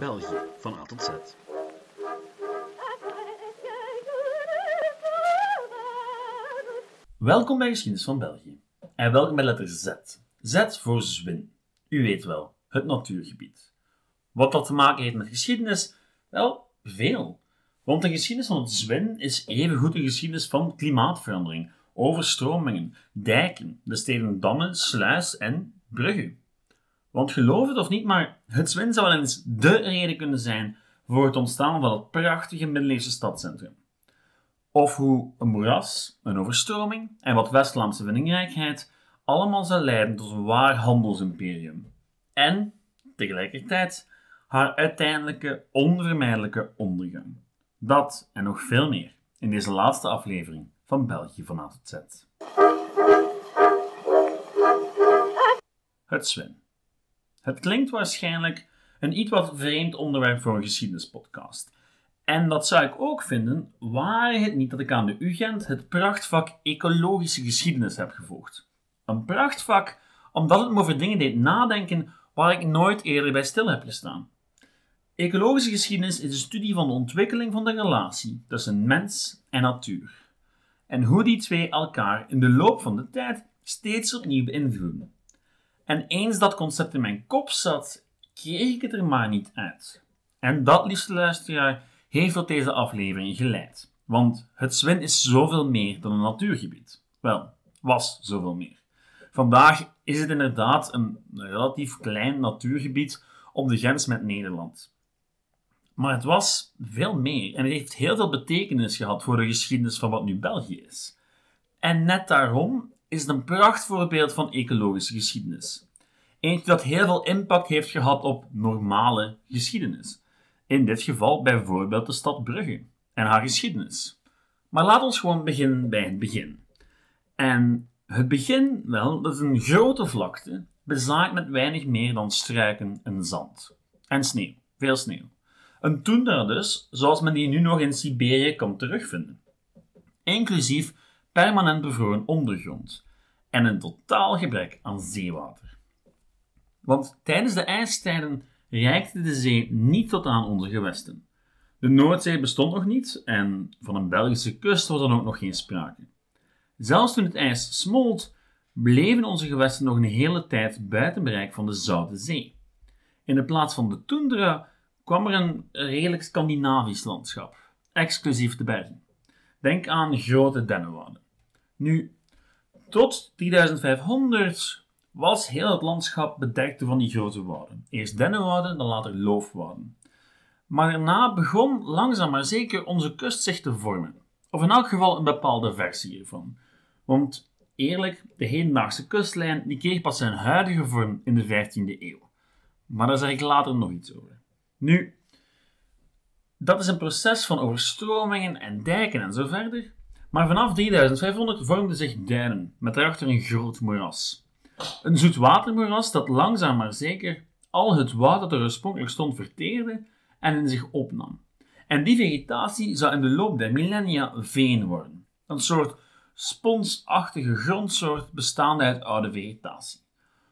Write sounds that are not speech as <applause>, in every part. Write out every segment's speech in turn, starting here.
België van A tot Z. Welkom bij Geschiedenis van België. En welkom bij letter Z. Z voor Zwin. U weet wel, het natuurgebied. Wat dat te maken heeft met geschiedenis? Wel, veel. Want de geschiedenis van het Zwin is evengoed een geschiedenis van klimaatverandering, overstromingen, dijken, de steden Damme, Sluis en Brugge. Want geloof het of niet, maar het Zwin zou wel eens dé reden kunnen zijn voor het ontstaan van het prachtige middeleeuwse stadscentrum. Of hoe een moeras, een overstroming en wat West-Vlaamse vindingrijkheid allemaal zou leiden tot een waar handelsimperium. En, tegelijkertijd, haar uiteindelijke onvermijdelijke ondergang. Dat en nog veel meer in deze laatste aflevering van België van A tot Z. Het Zwin. Het klinkt waarschijnlijk een iets wat vreemd onderwerp voor een geschiedenispodcast. En dat zou ik ook vinden, waar het niet dat ik aan de UGent het prachtvak Ecologische Geschiedenis heb gevolgd. Een prachtvak omdat het me over dingen deed nadenken waar ik nooit eerder bij stil heb gestaan. Ecologische geschiedenis is de studie van de ontwikkeling van de relatie tussen mens en natuur. En hoe die twee elkaar in de loop van de tijd steeds opnieuw beïnvloeden. En eens dat concept in mijn kop zat, kreeg ik het er maar niet uit. En dat, liefste luisteraar, heeft tot deze aflevering geleid. Want het Zwin is zoveel meer dan een natuurgebied. Wel, was zoveel meer. Vandaag is het inderdaad een relatief klein natuurgebied op de grens met Nederland. Maar het was veel meer en het heeft heel veel betekenis gehad voor de geschiedenis van wat nu België is. En net daarom is het een prachtvoorbeeld van ecologische geschiedenis. Eentje dat heel veel impact heeft gehad op normale geschiedenis. In dit geval bijvoorbeeld de stad Brugge en haar geschiedenis. Maar laat ons gewoon beginnen bij het begin. En het begin, wel, dat is een grote vlakte, bezaaid met weinig meer dan struiken en zand. En sneeuw, veel sneeuw. Een toendra dus, zoals men die nu nog in Siberië kan terugvinden. Inclusief permanent bevroren ondergrond en een totaal gebrek aan zeewater. Want tijdens de ijstijden reikte de zee niet tot aan onze gewesten. De Noordzee bestond nog niet en van een Belgische kust was dan ook nog geen sprake. Zelfs toen het ijs smolt, bleven onze gewesten nog een hele tijd buiten bereik van de Zoute Zee. In de plaats van de tundra kwam er een redelijk Scandinavisch landschap, exclusief de bergen. Denk aan grote dennenwouden. Nu, tot 3500 was heel het landschap bedekt van die grote wouden. Eerst dennenwouden, dan later loofwouden. Maar daarna begon langzaam maar zeker onze kust zich te vormen. Of in elk geval een bepaalde versie hiervan. Want eerlijk, de hedendaagse kustlijn die kreeg pas zijn huidige vorm in de 15e eeuw. Maar daar zeg ik later nog iets over. Nu, dat is een proces van overstromingen en dijken en zo verder. Maar vanaf 3500 vormden zich duinen, met daarachter een groot moeras. Een zoetwatermoeras dat langzaam maar zeker al het woud dat er oorspronkelijk stond verteerde en in zich opnam. En die vegetatie zou in de loop der millennia veen worden. Een soort sponsachtige grondsoort bestaande uit oude vegetatie.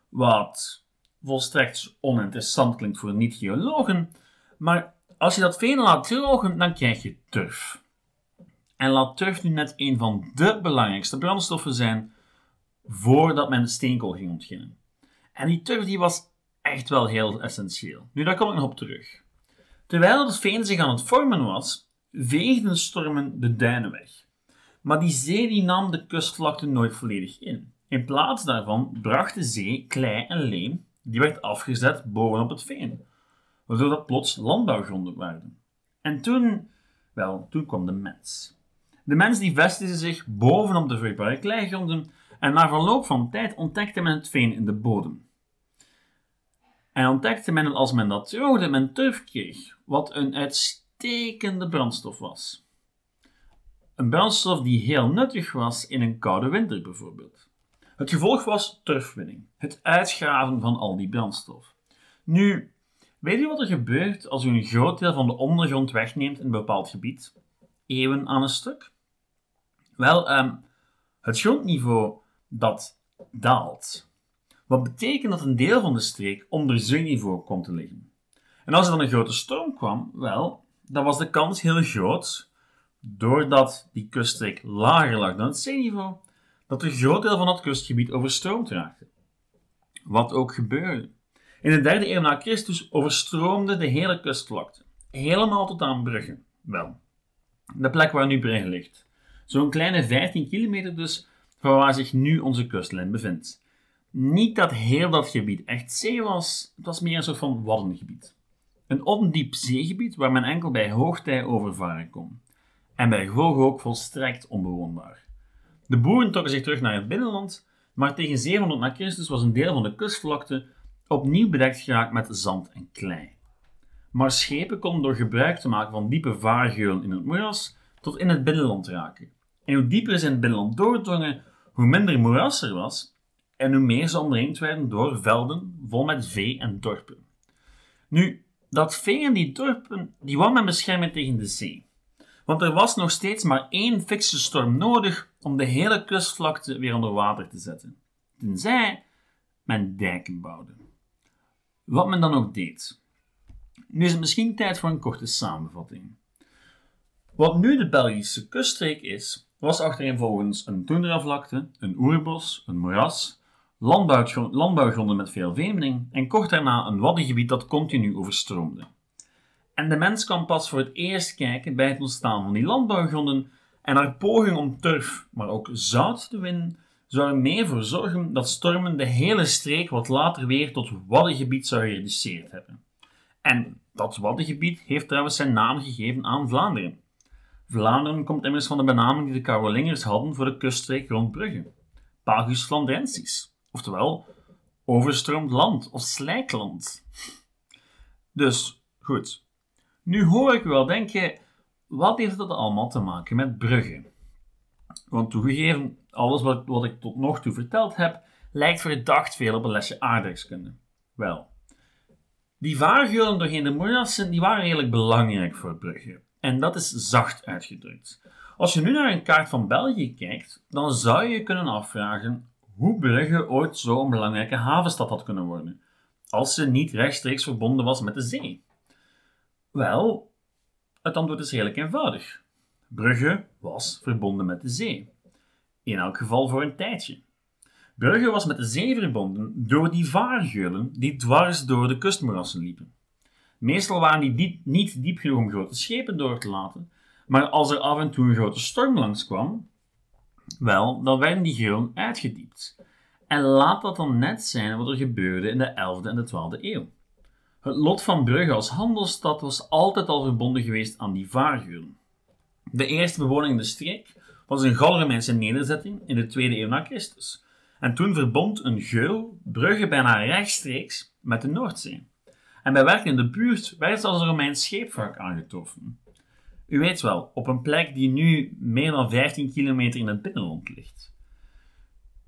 Wat volstrekt oninteressant klinkt voor niet-geologen, maar als je dat veen laat drogen, dan krijg je turf. En laat turf nu net een van de belangrijkste brandstoffen zijn voordat men steenkool ging ontginnen. En die turf die was echt wel heel essentieel. Nu, daar kom ik nog op terug. Terwijl het veen zich aan het vormen was, veegden stormen de duinen weg. Maar die zee die nam de kustvlakte nooit volledig in. In plaats daarvan bracht de zee klei en leem, die werd afgezet bovenop het veen, waardoor dat plots landbouwgronden werden. En toen, wel, toen kwam de mens. De mens die vestigde zich bovenop de vruchtbare kleigronden en na verloop van tijd ontdekte men het veen in de bodem. En ontdekte men als men dat droogde, men turf kreeg, wat een uitstekende brandstof was. Een brandstof die heel nuttig was in een koude winter bijvoorbeeld. Het gevolg was turfwinning, het uitgraven van al die brandstof. Nu, weet u wat er gebeurt als u een groot deel van de ondergrond wegneemt in een bepaald gebied? Eeuwen aan een stuk? Wel, um, het grondniveau dat daalt. Wat betekent dat een deel van de streek onder zeeniveau komt te liggen. En als er dan een grote storm kwam, wel, dan was de kans heel groot, doordat die kuststreek lager lag dan het zeeniveau, dat een groot deel van dat kustgebied overstroomd raakte. Wat ook gebeurde. In de derde eeuw na Christus overstroomde de hele kustvlakte, helemaal tot aan Brugge. Wel, de plek waar nu Brugge ligt. Zo'n kleine 15 kilometer dus van waar zich nu onze kustlijn bevindt. Niet dat heel dat gebied echt zee was, het was meer een soort van waddengebied. Een ondiep zeegebied waar men enkel bij hoogtij overvaren kon. En bij gevolg ook volstrekt onbewoonbaar. De boeren trokken zich terug naar het binnenland, maar tegen 700 na Christus was een deel van de kustvlakte opnieuw bedekt geraakt met zand en klei. Maar schepen konden door gebruik te maken van diepe vaargeulen in het moeras tot in het binnenland raken. En hoe dieper ze in het binnenland doordrongen, hoe minder moeras er was en hoe meer ze omringd werden door velden vol met vee en dorpen. Nu, dat vee en die dorpen, die wou men beschermen tegen de zee. Want er was nog steeds maar één fikse storm nodig om de hele kustvlakte weer onder water te zetten. Tenzij men dijken bouwde. Wat men dan ook deed. Nu is het misschien tijd voor een korte samenvatting. Wat nu de Belgische kuststreek is, was achtereenvolgens een toendravlakte, een oerbos, een moeras, landbouwgronden met veel veemding en kort daarna een waddengebied dat continu overstroomde. En de mens kan pas voor het eerst kijken bij het ontstaan van die landbouwgronden en haar poging om turf, maar ook zout te winnen, zou er mee voor zorgen dat stormen de hele streek wat later weer tot waddengebied zou gereduceerd hebben. En dat waddengebied heeft trouwens zijn naam gegeven aan Vlaanderen. Vlaanderen komt immers van de benaming die de Carolingers hadden voor de kuststreek rond Brugge. Pagus Flandrensis, oftewel overstroomd land of slijkland. Dus, goed. Nu hoor ik wel denken, wat heeft dat allemaal te maken met Brugge? Want toegegeven, alles wat, wat ik tot nog toe verteld heb, lijkt verdacht veel op een lesje aardrijkskunde. Wel, die vaargeulen doorheen de moerassen die waren redelijk belangrijk voor Brugge. En dat is zacht uitgedrukt. Als je nu naar een kaart van België kijkt, dan zou je kunnen afvragen hoe Brugge ooit zo'n belangrijke havenstad had kunnen worden, als ze niet rechtstreeks verbonden was met de zee. Wel, het antwoord is redelijk eenvoudig. Brugge was verbonden met de zee. In elk geval voor een tijdje. Brugge was met de zee verbonden door die vaargeulen die dwars door de kustmoerassen liepen. Meestal waren die niet diep genoeg om grote schepen door te laten, maar als er af en toe een grote storm langskwam, wel, dan werden die geulen uitgediept. En laat dat dan net zijn wat er gebeurde in de 11e en de 12e eeuw. Het lot van Brugge als handelsstad was altijd al verbonden geweest aan die vaargeulen. De eerste bewoning in de streek was een Galro-Romeinse nederzetting in de 2e eeuw na Christus. En toen verbond een geul Brugge bijna rechtstreeks met de Noordzee. En bij werken in de buurt werd zelfs een Romeins scheepvaart aangetroffen. U weet wel, op een plek die nu meer dan 15 kilometer in het binnenland ligt.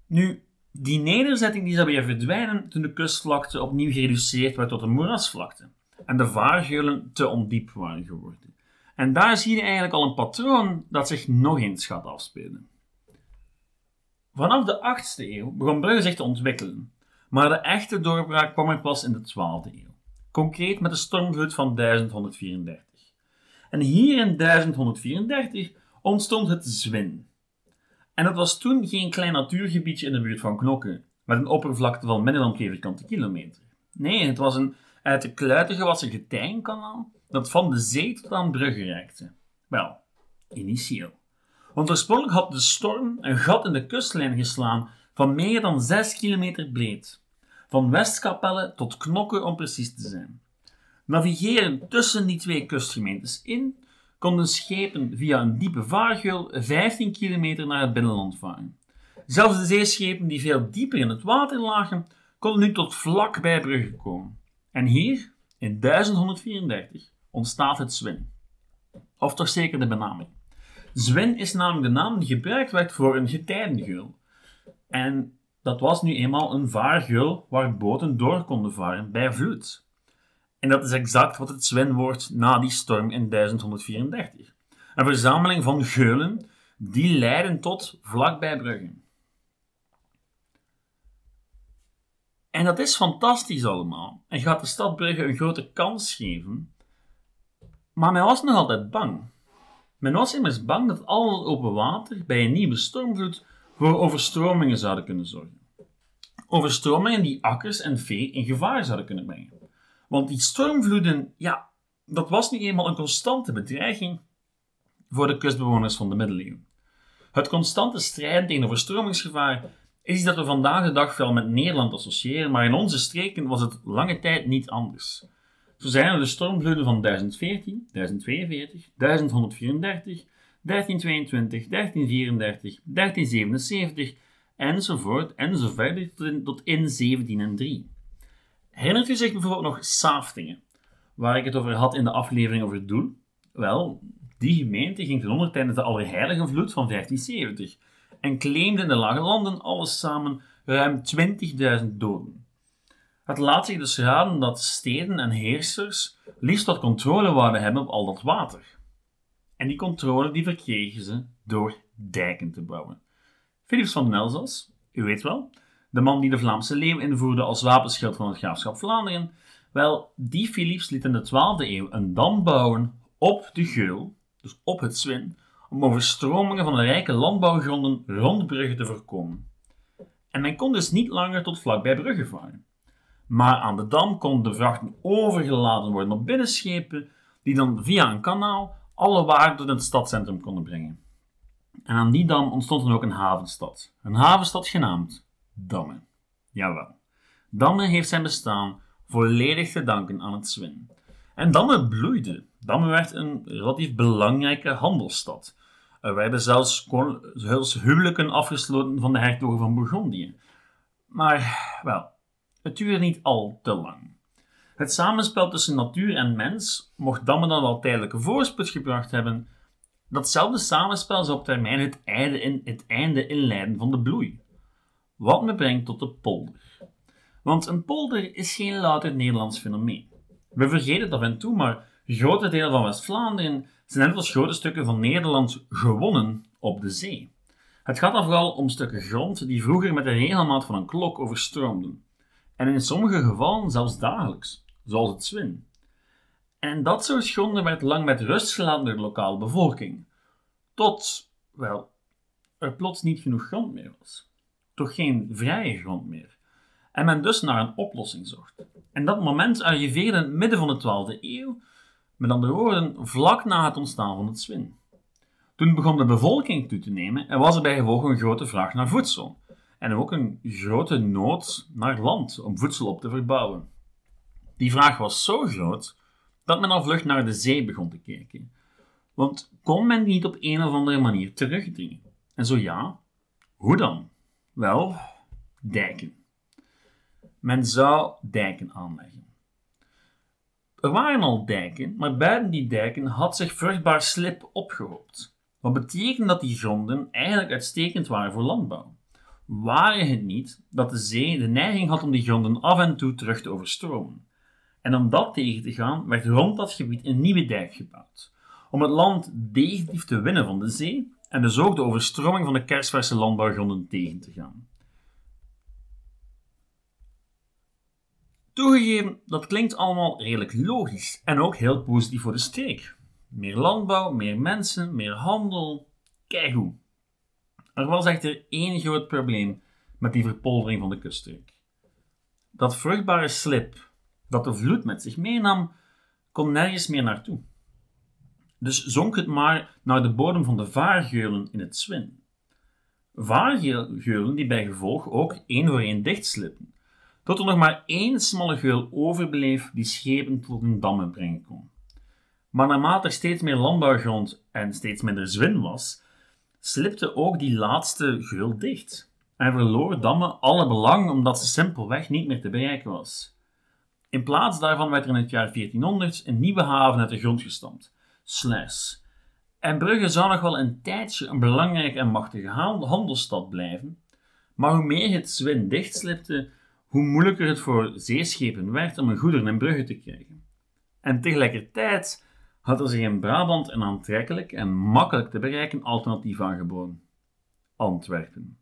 Nu, die nederzetting die zou weer verdwijnen toen de kustvlakte opnieuw gereduceerd werd tot een moerasvlakte en de vaargeulen te ondiep waren geworden. En daar zie je eigenlijk al een patroon dat zich nog eens gaat afspelen. Vanaf de 8e eeuw begon Brugge zich te ontwikkelen, maar de echte doorbraak kwam er pas in de 12e eeuw. Concreet met de stormvloed van 1134. En hier in 1134 ontstond het Zwin. En dat was toen geen klein natuurgebiedje in de buurt van Knokke, met een oppervlakte van minder dan 2 vierkante kilometer. Nee, het was een uit de kluiten gewassen getijnkanaal dat van de zee tot aan Brugge reikte. Wel, initieel. Want oorspronkelijk had de storm een gat in de kustlijn geslaan van meer dan 6 kilometer breed. Van Westkapelle tot Knokke om precies te zijn. Navigeren tussen die twee kustgemeentes in konden schepen via een diepe vaargeul 15 kilometer naar het binnenland varen. Zelfs de zeeschepen die veel dieper in het water lagen, konden nu tot vlak bij Brugge komen. En hier, in 1134, ontstaat het Zwin. Of toch zeker de benaming. Zwin is namelijk de naam die gebruikt werd voor een getijdengeul. En dat was nu eenmaal een vaargeul waar boten door konden varen bij vloed. En dat is exact wat het Zwin wordt na die storm in 1134. Een verzameling van geulen die leiden tot vlakbij Brugge. En dat is fantastisch allemaal. En gaat de stad Brugge een grote kans geven. Maar men was nog altijd bang. Men was immers bang dat al het open water bij een nieuwe stormvloed voor overstromingen zouden kunnen zorgen. Overstromingen die akkers en vee in gevaar zouden kunnen brengen. Want die stormvloeden, ja, dat was nu eenmaal een constante bedreiging voor de kustbewoners van de middeleeuwen. Het constante strijden tegen overstromingsgevaar is iets dat we vandaag de dag veel met Nederland associëren, maar in onze streken was het lange tijd niet anders. Zo zijn er de stormvloeden van 1014, 1042, 1134, 1322, 1334, 1377 enzovoort enzoverder tot in, tot in 1703. Herinnert u zich bijvoorbeeld nog Saaftingen, waar ik het over had in de aflevering over Doel? Wel, die gemeente ging ten onder tijdens de Allerheiligenvloed van 1570 en claimde in de Lage Landen alles samen ruim 20.000 doden. Het laat zich dus raden dat steden en heersers liefst wat controle wouden hebben op al dat water. En die controle die verkregen ze door dijken te bouwen. Philips van den u weet wel, de man die de Vlaamse leeuw invoerde als wapenschild van het graafschap Vlaanderen, wel, die Philips liet in de 12e eeuw een dam bouwen op de Geul, dus op het Zwin, om overstromingen van de rijke landbouwgronden rond Brugge te voorkomen. En men kon dus niet langer tot vlakbij Brugge varen. Maar aan de dam konden de vrachten overgeladen worden op binnenschepen, die dan via een kanaal alle waarden tot het stadscentrum konden brengen. En aan die dam ontstond dan ook een havenstad. Een havenstad genaamd Damme. Jawel. Damme heeft zijn bestaan volledig te danken aan het Zwin. En Damme bloeide. Damme werd een relatief belangrijke handelsstad. Er werden zelfs, zelfs huwelijken afgesloten van de hertogen van Bourgondië. Maar, wel, het duurde niet al te lang. Het samenspel tussen natuur en mens mocht Damme dan wel tijdelijke voorspoed gebracht hebben. Datzelfde samenspel zou op termijn het einde, in, het einde inleiden van de bloei. Wat me brengt tot de polder. Want een polder is geen louter Nederlands fenomeen. We vergeten dat af en toe, maar grote delen van West-Vlaanderen zijn net als grote stukken van Nederland gewonnen op de zee. Het gaat dan vooral om stukken grond die vroeger met de regelmaat van een klok overstroomden. En in sommige gevallen zelfs dagelijks, zoals het Zwin. En dat soort gronden werd lang met rust gelaten door de lokale bevolking. Tot, wel, er plots niet genoeg grond meer was. Toch geen vrije grond meer. En men dus naar een oplossing zocht. En dat moment arriveerde in het midden van de 12e eeuw, met andere woorden, vlak na het ontstaan van het Zwin. Toen begon de bevolking toe te nemen en was er bij gevolg een grote vraag naar voedsel. En ook een grote nood naar land om voedsel op te verbouwen. Die vraag was zo groot dat men al vlug naar de zee begon te kijken. Want kon men die niet op een of andere manier terugdringen? En zo ja, hoe dan? Wel, dijken. Men zou dijken aanleggen. Er waren al dijken, maar buiten die dijken had zich vruchtbaar slip opgehoopt. Wat betekent dat die gronden eigenlijk uitstekend waren voor landbouw. Waren het niet dat de zee de neiging had om die gronden af en toe terug te overstromen. En om dat tegen te gaan, werd rond dat gebied een nieuwe dijk gebouwd. Om het land definitief te winnen van de zee en dus ook de overstroming van de kersverse landbouwgronden tegen te gaan. Toegegeven, dat klinkt allemaal redelijk logisch en ook heel positief voor de streek. Meer landbouw, meer mensen, meer handel. Kijk hoe. Er was echter één groot probleem met die verpoldering van de kuststreek. Dat vruchtbare slip dat de vloed met zich meenam, kon nergens meer naartoe. Dus zonk het maar naar de bodem van de vaargeulen in het Zwin. Vaargeulen die bij gevolg ook één voor één dichtslippen, tot er nog maar één smalle geul overbleef die schepen tot een dammen brengen kon. Maar naarmate er steeds meer landbouwgrond en steeds minder zwin was, slipte ook die laatste geul dicht en verloor dammen alle belang omdat ze simpelweg niet meer te bereiken was. In plaats daarvan werd er in het jaar 1400 een nieuwe haven uit de grond gestampt. En Brugge zou nog wel een tijdje een belangrijke en machtige handelsstad blijven, maar hoe meer het Zwin dichtslipte, hoe moeilijker het voor zeeschepen werd om een goederen in Brugge te krijgen. En tegelijkertijd had er zich in Brabant een aantrekkelijk en makkelijk te bereiken alternatief aangeboden. Antwerpen.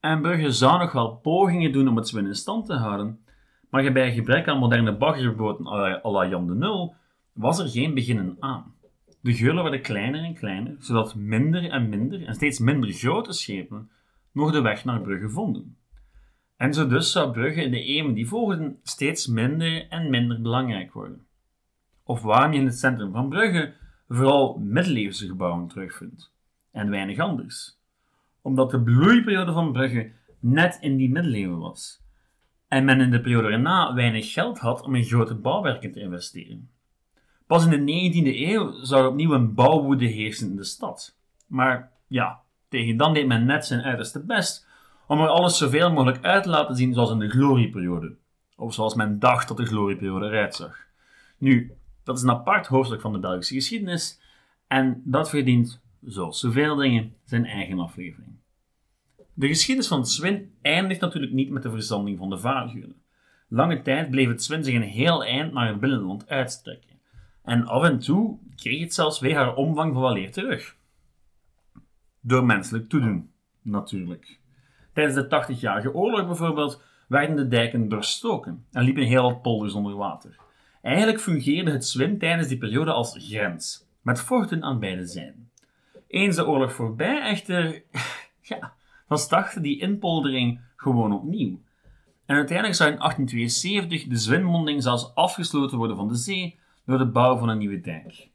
En Brugge zou nog wel pogingen doen om het zwin in stand te houden, maar bij gebrek aan moderne baggerboten à la Jan de Nul was er geen beginnen aan. De geulen werden kleiner en kleiner, zodat minder en minder en steeds minder grote schepen nog de weg naar Brugge vonden. En zo dus zou Brugge in de eeuwen die volgden steeds minder en minder belangrijk worden. Of waar je in het centrum van Brugge vooral middeleeuwse gebouwen terugvindt, en weinig anders. Omdat de bloeiperiode van Brugge net in die middeleeuwen was, en men in de periode erna weinig geld had om in grote bouwwerken te investeren. Pas in de 19e eeuw zou opnieuw een bouwwoede heersen in de stad. Maar ja, tegen dan deed men net zijn uiterste best om er alles zoveel mogelijk uit te laten zien zoals in de glorieperiode. Of zoals men dacht dat de glorieperiode eruit zag. Nu, dat is een apart hoofdstuk van de Belgische geschiedenis en dat verdient, zoals zoveel dingen, zijn eigen aflevering. De geschiedenis van Swin eindigt natuurlijk niet met de verzanding van de vaarguren. Lange tijd bleef het Swin zich een heel eind naar het binnenland uitstrekken. En af en toe kreeg het zelfs weer haar omvang van weleer terug. Door menselijk toedoen, natuurlijk. Tijdens de 80-jarige oorlog bijvoorbeeld werden de dijken doorstoken en liepen heel wat polders onder water. Eigenlijk fungeerde het zwin tijdens die periode als grens, met forten aan beide zijden. Eens de oorlog voorbij echter, <laughs> ja, dan startte die inpoldering gewoon opnieuw. En uiteindelijk zou in 1872 de zwinmonding zelfs afgesloten worden van de zee door de bouw van een nieuwe dijk.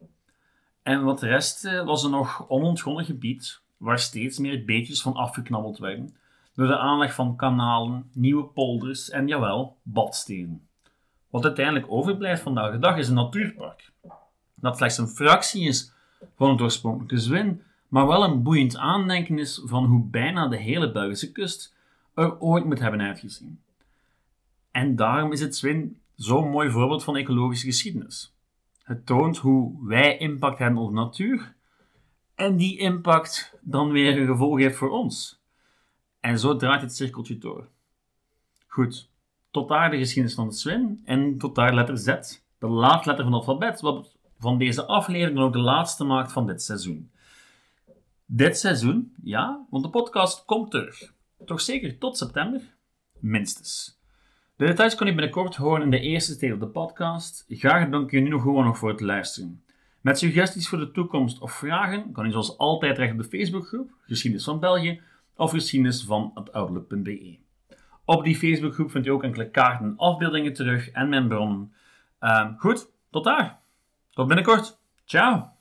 En wat de rest eh, was er nog onontgonnen gebied, waar steeds meer beetjes van afgeknabbeld werden, door de aanleg van kanalen, nieuwe polders en jawel, badsteden. Wat uiteindelijk overblijft vandaag de dag is een natuurpark, dat slechts een fractie is van het oorspronkelijke zwin, maar wel een boeiend aandenken is van hoe bijna de hele Belgische kust er ooit moet hebben uitgezien. En daarom is het zwin zo'n mooi voorbeeld van ecologische geschiedenis. Het toont hoe wij impact hebben op natuur en die impact dan weer een gevolg heeft voor ons. En zo draait het cirkeltje door. Goed, tot daar de geschiedenis van het zwin en tot daar letter Z, de laatletter van het alfabet, wat van deze aflevering ook de laatste maakt van dit seizoen. Dit seizoen, ja, want de podcast komt terug. Toch zeker tot september? Minstens. De details kan je binnenkort horen in de eerste deel van de podcast. Graag dank je nu nog gewoon nog voor het luisteren. Met suggesties voor de toekomst of vragen kan je zoals altijd terecht op de Facebookgroep Geschiedenis van België of geschiedenis van het. Op die Facebookgroep vindt u ook enkele kaarten en afbeeldingen terug en mijn bronnen. Uh, goed, tot daar. Tot binnenkort. Ciao.